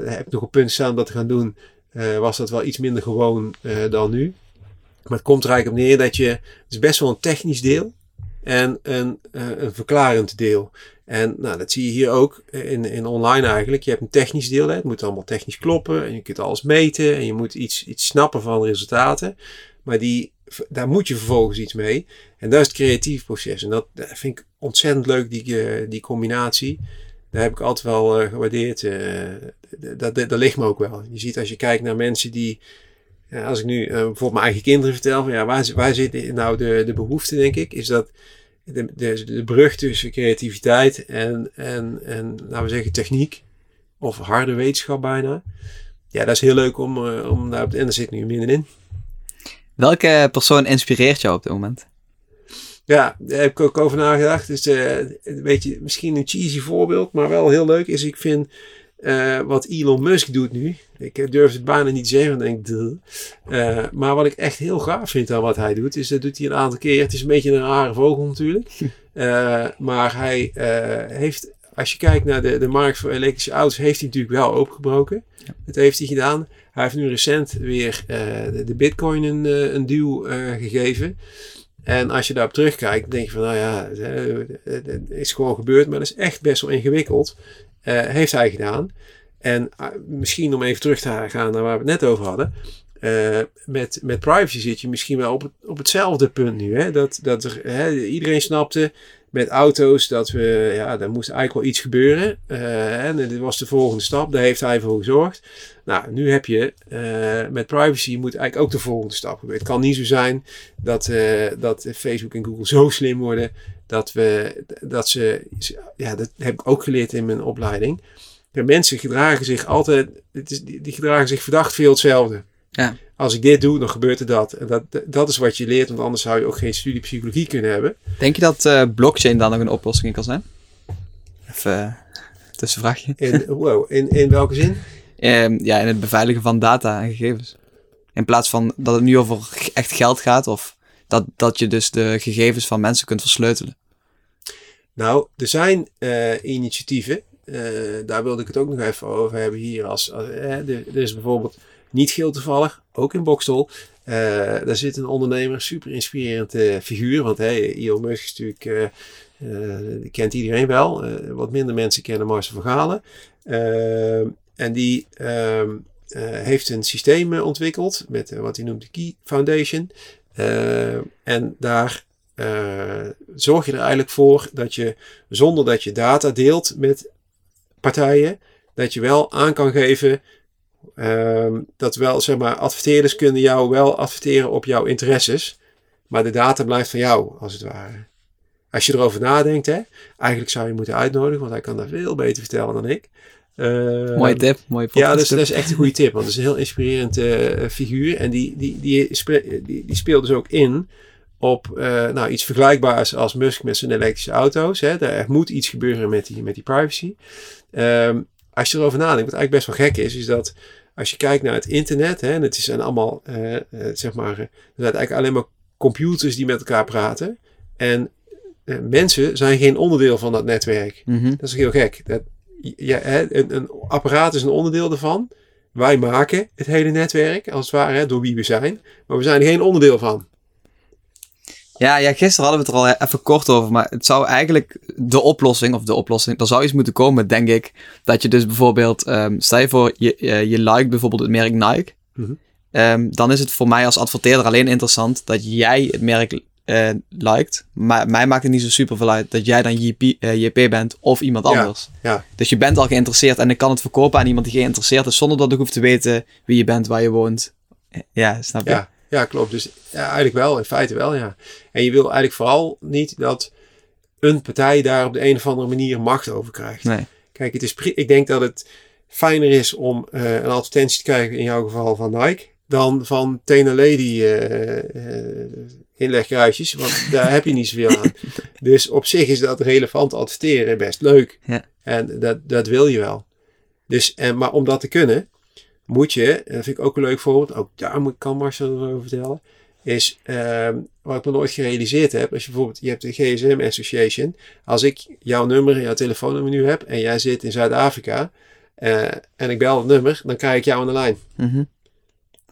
heb ik nog op punt staan om dat te gaan doen. was dat wel iets minder gewoon dan nu. Maar het komt er eigenlijk op neer dat je, het is best wel een technisch deel en een, een verklarend deel. En nou, dat zie je hier ook in, in online eigenlijk. Je hebt een technisch deel, hè. het moet allemaal technisch kloppen en je kunt alles meten en je moet iets, iets snappen van resultaten. Maar die, daar moet je vervolgens iets mee. En dat is het creatief proces. En dat, vind ik ontzettend leuk, die, eh, die combinatie. Daar heb ik altijd wel uh, gewaardeerd. Uh, dat, dat, ligt me ook wel. Je ziet als je kijkt naar mensen die als ik nu bijvoorbeeld mijn eigen kinderen vertel, van, ja, waar, waar zit nou de, de behoefte, denk ik, is dat de, de, de brug tussen creativiteit en, en, en, laten we zeggen, techniek, of harde wetenschap bijna. Ja, dat is heel leuk om, uh, om daar, en daar zit nu middenin. Welke persoon inspireert jou op dit moment? Ja, daar heb ik ook over nagedacht. Dus uh, een beetje, misschien een cheesy voorbeeld, maar wel heel leuk is, ik vind uh, wat Elon Musk doet nu. Ik durf het bijna niet zeggen, denk ik. Uh, maar wat ik echt heel gaaf vind aan wat hij doet, is dat doet hij een aantal keer. Het is een beetje een rare vogel natuurlijk. Uh, maar hij heeft, als je kijkt naar de, de markt voor elektrische auto's, heeft hij natuurlijk wel opengebroken. Ja. Dat heeft hij gedaan. Hij heeft nu recent weer de, de, Bitcoin een, een duw gegeven. En als je daarop terugkijkt, denk je van, nou ja, het is gewoon gebeurd, maar dat is echt best wel ingewikkeld. Uh, heeft hij gedaan. En uh, misschien om even terug te gaan naar waar we het net over hadden. Uh, met, met privacy zit je misschien wel op, op hetzelfde punt nu. Hè? Dat, dat er, hè, iedereen snapte met auto's dat we, ja, er moest eigenlijk wel iets gebeuren. en dit was de volgende stap, daar heeft hij voor gezorgd. Nou, nu heb je met privacy moet eigenlijk ook de volgende stap gebeuren. Het kan niet zo zijn dat, dat Facebook en Google zo slim worden dat, we, dat ze, ja, dat heb ik ook geleerd in mijn opleiding. De mensen gedragen zich altijd, het is, die, die gedragen zich verdacht veel hetzelfde. Ja. Als ik dit doe, dan gebeurt er dat. En dat, dat is wat je leert, want anders zou je ook geen studie psychologie kunnen hebben. Denk je dat uh, blockchain dan nog een oplossing in kan zijn? Even uh, tussenvraagje. In, wow, in, in welke zin? Um, ja, in het beveiligen van data en gegevens. In plaats van dat het nu over echt geld gaat of dat, dat je dus de gegevens van mensen kunt versleutelen. Nou, er zijn uh, initiatieven. Uh, daar wilde ik het ook nog even over hebben hier. Als, uh, er, is bijvoorbeeld niet geel toevallig, ook in Bokstel. daar zit een ondernemer, super inspirerend figuur. Want hey, Elon Musk natuurlijk, die kent iedereen wel. wat minder mensen kennen Marcel van Galen. en die ehm, heeft een systeem ontwikkeld met wat hij noemt de Key Foundation. en daar uh, zorg je er eigenlijk voor dat je, zonder dat je data deelt met partijen, dat je wel aan kan geven uh, dat wel, zeg maar, adverteerders kunnen jou wel adverteren op jouw interesses, maar de data blijft van jou, als het ware. Als je erover nadenkt, hè, eigenlijk zou je moeten uitnodigen, want hij kan daar veel beter vertellen dan ik. Uh, mooie tip, mooie Ja, dat is, dat is echt een goede tip, want het is een heel inspirerend uh, figuur. En die, die, die, die, die speelt dus ook in op uh, nou, iets vergelijkbaars als Musk met zijn elektrische auto's. Hè. Er moet iets gebeuren met die, met die privacy. Um, als je erover nadenkt, wat eigenlijk best wel gek is, is dat als je kijkt naar het internet, hè, en het zijn allemaal, uh, uh, zeg maar, er zijn eigenlijk alleen maar computers die met elkaar praten. En mensen zijn geen onderdeel van dat netwerk. Mm -hmm. Dat is heel gek. Dat, ja, hè, een, een, apparaat is een onderdeel ervan. Wij maken het hele netwerk, als het ware, hè, door wie we zijn. Maar we zijn er geen onderdeel van. Ja, ja, gisteren hadden we het er al even kort over, maar het zou eigenlijk de oplossing, of de oplossing, er zou iets moeten komen, denk ik, dat je dus bijvoorbeeld, um, stel je voor, je, uh, je liked bijvoorbeeld het merk Nike, mm -hmm. um, dan is het voor mij als adverteerder alleen interessant dat jij het merk uh, liked, maar mij maakt het niet zo super veel uit dat jij dan JP, uh, JP bent of iemand anders. Ja, ja. Dus je bent al geïnteresseerd en ik kan het verkopen aan iemand die geïnteresseerd is, zonder dat ik hoef te weten wie je bent, waar je woont. Ja, snap je? Ja. Ja, klopt. Dus ja, eigenlijk wel, in feite wel, ja. En je wil eigenlijk vooral niet dat een partij daar op de een of andere manier macht over krijgt. Nee. Kijk, het is ik denk dat het fijner is om uh, een advertentie te krijgen, in jouw geval van Nike, dan van Tena Lady uh, uh, inlegkruisjes, want daar heb je niet zoveel aan. Dus op zich is dat relevant adverteren best leuk. Ja. En dat, dat wil je wel. Dus, en, maar om dat te kunnen, moet je, en dat vind ik ook een leuk voorbeeld, ook daar moet, kan Marcel over vertellen, is uh, wat ik me nooit gerealiseerd heb. Als je bijvoorbeeld, je hebt de GSM Association. Als ik jouw nummer en jouw telefoonnummer nu heb en jij zit in Zuid-Afrika uh, en ik bel het nummer, dan krijg ik jou aan de lijn. Mm -hmm.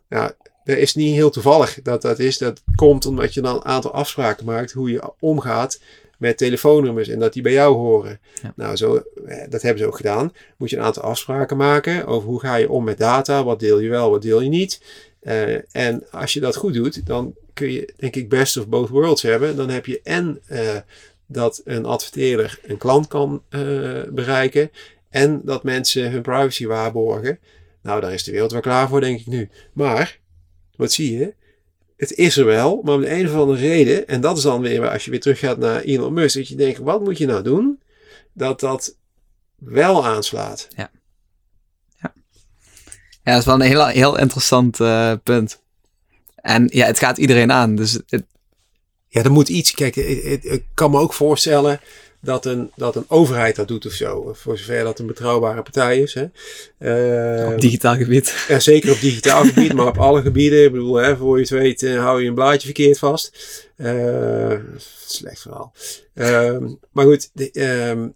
Nou, dat is niet heel toevallig dat dat is. Dat komt omdat je dan een aantal afspraken maakt hoe je omgaat met telefoonnummers en dat die bij jou horen. Ja. Nou, zo, eh, dat hebben ze ook gedaan. Moet je een aantal afspraken maken over hoe ga je om met data, wat deel je wel, wat deel je niet. Eh, en als je dat goed doet, dan kun je denk ik best of both worlds hebben. Dan heb je en eh, dat een adverteerder een klant kan bereiken en dat mensen hun privacy waarborgen. Nou, daar is de wereld wel klaar voor, denk ik nu. Maar, wat zie je? Het is er wel, maar om de een of andere reden, en dat is dan weer als je weer teruggaat naar Elon Musk, dat je denkt, wat moet je nou doen? Dat dat wel aanslaat. Ja, dat is wel een heel, heel interessant eh, punt. En ja, het gaat iedereen aan. Dus het, Ja, er moet iets. Kijk, ik, ik- ik kan me ook voorstellen dat een, dat een overheid dat doet of zo. Voor zover dat een betrouwbare partij is. Hè. Op digitaal gebied. ja, zeker op digitaal gebied, maar op alle gebieden. Ik bedoel, hè, voor je het weet, eh, hou je een blaadje verkeerd vast. Eh, slecht verhaal. Ehm, maar goed, de, ehm,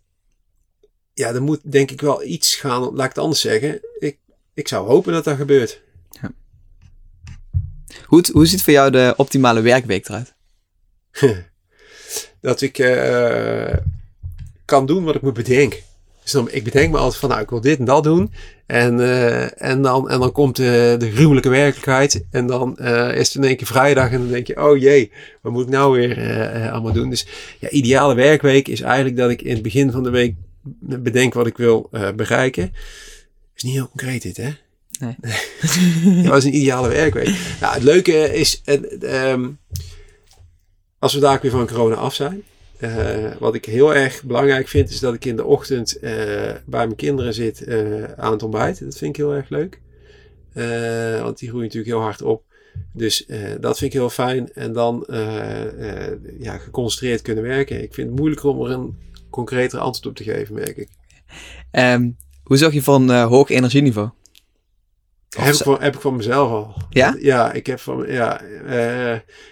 ja, er moet denk ik wel iets gaan. Laat ik het anders zeggen. Ik, ik zou hopen dat dat gebeurt. Hoe, hoe ziet voor jou de optimale werkweek eruit? dat ik eh, kan doen wat ik me bedenk. Dus dan, ik bedenk me altijd van, nou, ik wil dit en dat doen. En, eh, en, dan, en dan komt de, de gruwelijke werkelijkheid. En dan eh, is het in één keer vrijdag. En dan denk je, oh jee, wat moet ik nou weer eh, eh, allemaal doen? Dus ja, ideale werkweek is eigenlijk dat ik in het begin van de week bedenk wat ik wil eh, bereiken. Is niet heel concreet dit, hè? Nee. dat is een ideale werkweek. Nou, het leuke is, eh, ehm, als we daar ook weer van corona af zijn. eh, wat ik heel erg belangrijk vind, is dat ik in de ochtend eh, bij mijn kinderen zit eh, aan het ontbijt. Dat vind ik heel erg leuk. Want die groeien natuurlijk heel hard op. Dus dat vind ik heel fijn. En dan ja, geconcentreerd kunnen werken. Ik vind het moeilijker om er een concreter antwoord op te geven, merk ik. Ehm, hoe zorg je eh, hoog energieniveau? Heb ik, van, heb ik van mezelf al. Ja? Ja, ik heb van, ja,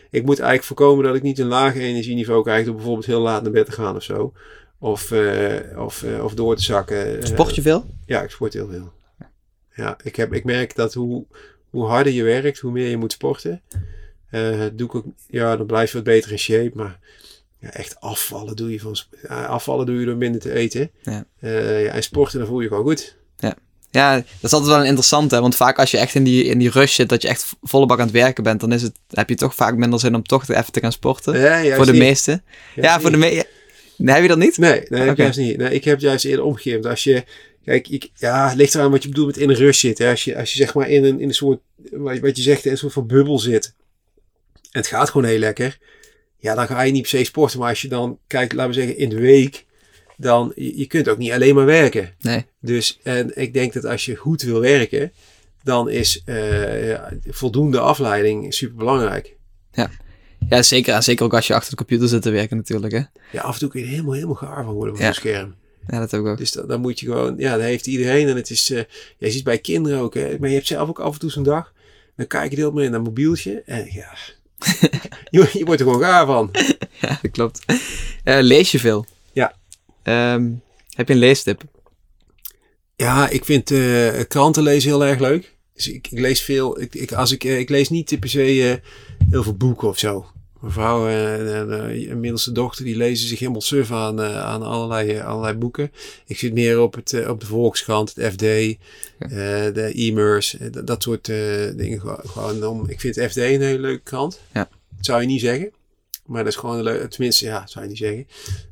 ik moet eigenlijk voorkomen dat ik niet een laag energieniveau krijg door bijvoorbeeld heel laat naar bed te gaan of zo. Of, eh, of, eh, of door te zakken. Sport je veel? Ja, ik sport heel veel. Ja, ik, heb, ik merk dat hoe, hoe harder je werkt, hoe meer je moet sporten. Eh, doe ik ook, ja, dan blijf je wat beter in shape. Maar ja, echt afvallen doe je van afvallen doe je door minder te eten. Ja. Ja, en sporten, dan voel je je gewoon goed. Ja, dat is altijd wel een interessante. Want vaak als je echt in die, in die rush zit, dat je echt volle bak aan het werken bent, dan is het, heb je toch vaak minder zin om toch even te gaan sporten. Juist voor de niet. meesten. Ja, voor de meeste. Nee, heb je dat niet? Nee, nee, Oké. juist niet. Nee, ik heb het juist eerder omgekeerd. Als je, kijk, ik, ja, het ligt eraan wat je bedoelt met in een rush zitten. Als je, als je zeg maar in een, in een soort, wat je- wat je zegt, in een soort van bubbel zit. En het gaat gewoon heel lekker. Ja, dan ga je niet per se sporten. Maar als je dan kijkt, laten we zeggen, in de week. Dan, je, kunt ook niet alleen maar werken. Nee. Dus, en ik denk dat als je goed wil werken, dan is eh, ja, voldoende afleiding super belangrijk. Ja, zeker. En zeker ook als je achter de computer zit te werken natuurlijk. Hè? Ja, af en toe kun je helemaal, helemaal gaar van worden van Ja. een scherm. Ja, dat heb ik ook. Dus dan, dan moet je gewoon, ja, dat heeft iedereen. En het is, eh je ziet bij kinderen ook, hè, maar je hebt zelf ook af en toe zo'n dag. Dan kijk je heel meer naar een mobieltje. En ja, je, je wordt er gewoon gaar van. Ja, dat klopt. Eh, lees je veel? Ja. Ehm, heb je een leestip? Ja, ik vind eh, kranten lezen heel erg leuk. Dus ik, ik lees veel. Ik, ik, als ik, eh, ik lees niet per se eh, heel veel boeken of zo. Mijn vrouw en een middelste dochter die lezen zich helemaal suf aan, aan allerlei, allerlei boeken. Ik zit meer op, het, op de Volkskrant, het FD, de e-mers, dat, dat soort dingen. Gewoon- om, ik vind het FD een hele leuke krant. Ja. Dat zou je niet zeggen. Maar dat is gewoon een leuke, tenminste ja, zou je niet zeggen.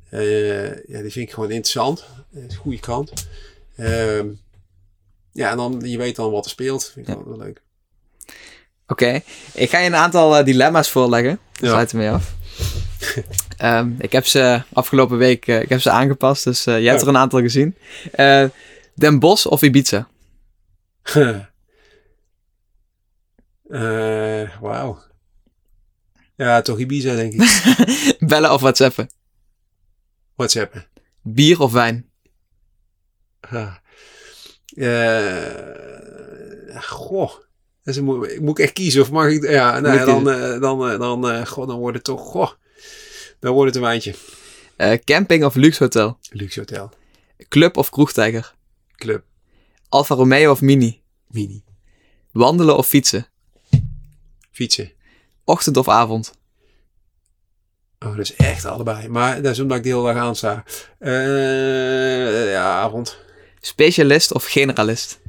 Eh, ja, die vind ik gewoon interessant. Een goede krant. Ehm, ja, en dan, je weet dan wat er speelt. Vind ik Ja. wel leuk. Oké, ik ga je een aantal eh, dilemma's voorleggen. Ja. Sluit ermee af. Ehm, ik heb ze afgelopen week eh, ik heb ze aangepast, dus eh, jij hebt er een aantal gezien. Eh, Den Bosch of Ibiza? Eh, Wauw. Ja, toch Ibiza, denk ik. Bellen of WhatsAppen? WhatsAppen. Bier of wijn? Ah. Eh, goh. Dat is een moe- moet ik echt kiezen of mag ik... Ja, nou, Moet dan, eh, dan, eh, dan, goh, dan wordt het toch... Goh, dan wordt het een wijntje. Camping of luxe hotel? Luxe hotel. Club of kroegtijger? Club. Alfa Romeo of Mini? Mini. Wandelen of fietsen? Fietsen. Ochtend of avond? Oh, dat is echt allebei. Maar dat is omdat ik de hele dag aansta. Eh ja, avond. Specialist of generalist?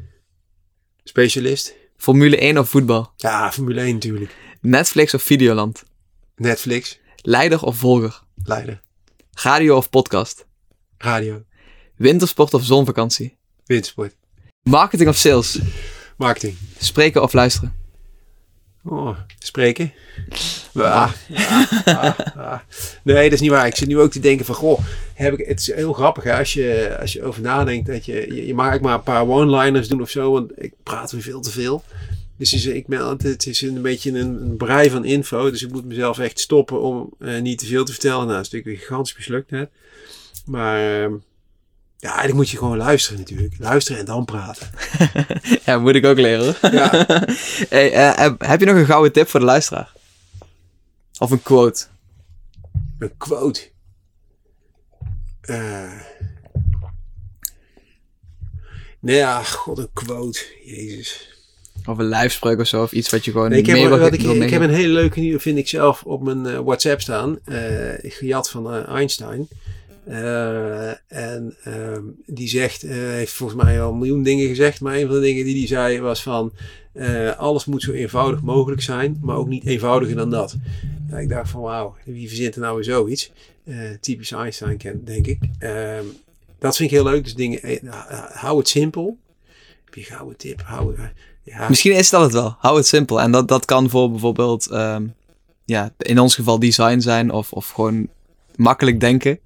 Specialist. Formule 1 of voetbal? Ja, Formule 1 natuurlijk. Netflix of Videoland? Netflix. Leider of volger? Leiden. Radio of podcast? Radio. Wintersport of zonvakantie? Wintersport. Marketing of sales? Marketing. Spreken of luisteren? Oh, spreken. Ah, ah, ah. Nee, dat is niet waar. Ik zit nu ook te denken van, goh, heb ik, het is heel grappig hè, als je, als je over nadenkt dat je, je, eigenlijk maar een paar one-liners doen of zo, want ik praat weer veel te veel. Dus is, ik altijd, het is een beetje een, een brei van info, dus ik moet mezelf echt stoppen om eh, niet te veel te vertellen. Nou, dat is natuurlijk weer gigantisch mislukt net. Maar ehm, ja, eigenlijk moet je gewoon luisteren natuurlijk. Luisteren en dan praten. ja, moet ik ook leren. Ja. hey, eh, heb- heb je nog een gouden tip voor de luisteraar? Of een quote? Een quote. Eh. nee, ja, god, een quote. Jezus. Of een lijfspreuk of zo? Of iets wat je gewoon Nee, ik, heb, mee wil, wat ik, heb een hele leuke nieuwe, vind ik zelf, op mijn eh, WhatsApp staan. Eh gejat van eh, Einstein. Eh, en ehm, die zegt, eh, heeft volgens mij al een miljoen dingen gezegd. Maar een van de dingen die hij zei was van... eh, alles moet zo eenvoudig mogelijk zijn, maar ook niet eenvoudiger dan dat. Nou, ik dacht van wauw, wie verzint er nou weer zoiets? Typisch Einstein, ken, denk ik. Ehm, dat vind ik heel leuk. Dus dingen, nou, hou het simpel. Heb je gouden tip? Ja, Misschien is dat het wel. Hou het simpel. En dat, dat kan voor bijvoorbeeld, ehm, ja, in ons geval design zijn of, of gewoon makkelijk denken.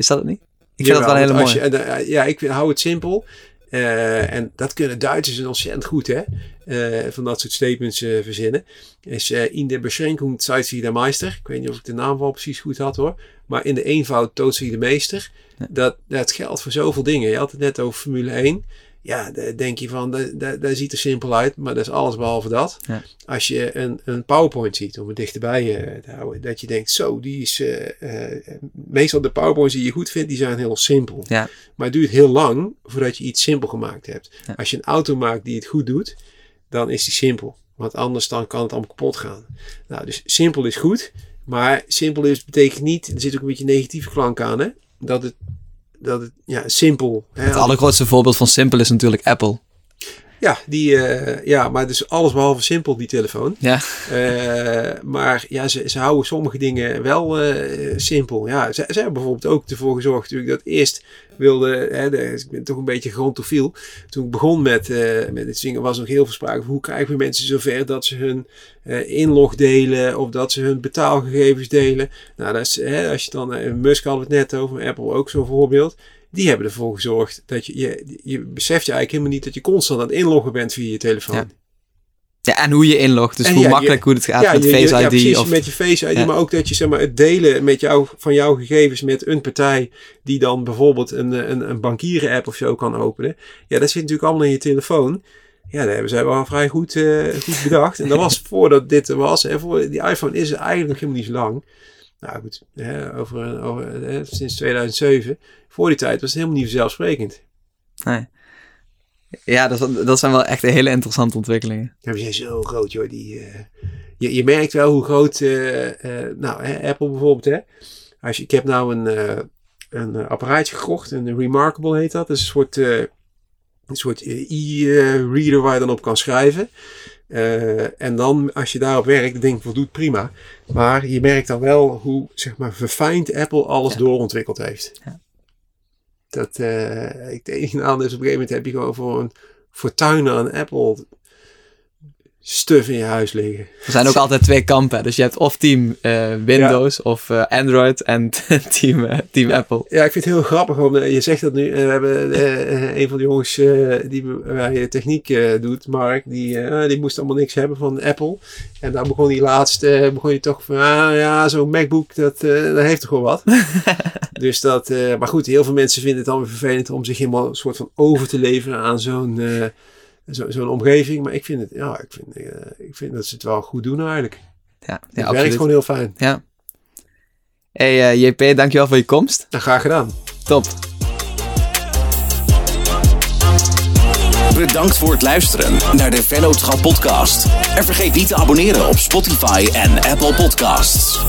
Is dat het niet? Ik vind dat wel een hele Jawel, want mooie. als je- eh, ja, ik vind, hou het simpel. Eh, en dat kunnen Duitsers ontzettend goed, hè? Eh, van dat soort statements eh, verzinnen. Is eh, in de beschränkung zeigt sich der Meister. Ik weet niet of ik de naam wel precies goed had hoor. Maar in de eenvoud toont zich de meester. Dat, dat geldt voor zoveel dingen. Je had het net over Formule 1. Ja, denk je van, dat, ziet er simpel uit, maar dat is alles behalve dat. Ja. Als je een, een PowerPoint ziet, om het dichterbij eh, te houden, dat je denkt, zo, die is, eh, eh, meestal de PowerPoints die je goed vindt, die zijn heel simpel. Ja. Maar het duurt heel lang voordat je iets simpel gemaakt hebt. Ja. Als je een auto maakt die het goed doet, dan is die simpel. Want anders dan kan het allemaal kapot gaan. Nou, dus simpel is goed. Maar simpel is, betekent niet, er zit ook een beetje negatieve klank aan, hè? Dat het, dat het ja, simpel. Het allergrootste voorbeeld van simpel is natuurlijk Apple. Ja, die, eh, ja, maar dus alles behalve simpel, die telefoon. Ja, Eh, maar ja, ze, ze houden sommige dingen wel eh, simpel. Ja, ze, ze hebben bijvoorbeeld ook ervoor gezorgd natuurlijk dat eerst wilde, hè, de, ik ben toch een beetje grontofiel. Toen ik begon met, met dit zingen was nog heel veel sprake van hoe krijgen we mensen zover dat ze hun inlog delen of dat ze hun betaalgegevens delen. Nou, dat is, hè, als je dan, Musk had het net over, Apple ook zo'n voorbeeld. Die hebben ervoor gezorgd dat je, je, je beseft je eigenlijk helemaal niet dat je constant aan het inloggen bent via je telefoon. Ja. ja en hoe je inlogt. Dus En hoe ja, makkelijk hoe het gaat Ja, met je- Face ja, ID. precies, of, met je Face ID. Ja. Maar ook dat je zeg maar, het delen met jou, van jouw gegevens met een partij die dan bijvoorbeeld een, eh, een, een bankieren-app of zo kan openen. Ja, dat zit natuurlijk allemaal in je telefoon. Ja, dat hebben zij wel vrij goed, eh, goed bedacht. En dat was voordat dit er was. En voor die iPhone is eigenlijk nog helemaal niet zo lang. Nou goed, hè, over, hè, sinds 2007. Voor die tijd was het helemaal niet vanzelfsprekend. nee. Ja, dat, dat zijn wel echt hele interessante ontwikkelingen. Ja, we zijn zo groot, joh. Die, eh, je, je merkt wel hoe groot, eh, eh, nou, hè, Apple bijvoorbeeld, hè. Als je, ik heb nou een, een apparaatje gekocht, een Remarkable heet dat. Dat is een soort, een soort e-reader waar je dan op kan schrijven. Eh, en dan, als je daarop werkt, denk ik, voldoet prima. Maar je merkt dan wel hoe, zeg maar, verfijnd Apple alles Ja. doorontwikkeld heeft. Ja. Dat, eh ik, enige nadeel is, op een gegeven moment heb je gewoon voor een fortuin aan Apple stuf in je huis liggen. Er zijn ook altijd twee kampen. Dus je hebt of team eh, Windows of eh, Android en team, eh, team Apple. Ja, ik vind het heel grappig. Om, je zegt dat nu. we hebben een van de jongens die bij techniek doet, Mark, die, die moest allemaal niks hebben van Apple. En daar begon hij laatst, begon hij toch van, ah ja, zo'n MacBook, dat, dat heeft toch wel wat. dus dat, maar goed, heel veel mensen vinden het dan weer vervelend om zich helemaal een soort van over te leveren aan zo'n eh, zo, zo'n omgeving. Maar ik vind het, ja, ik vind, eh, ik vind dat ze het wel goed doen eigenlijk. Ja, Het werkt gewoon heel fijn. Ja. Hey eh, JP, dankjewel voor je komst. Nou, graag gedaan. Top. Bedankt voor het luisteren naar de Vennootschap podcast. En vergeet niet te abonneren op Spotify en Apple Podcasts.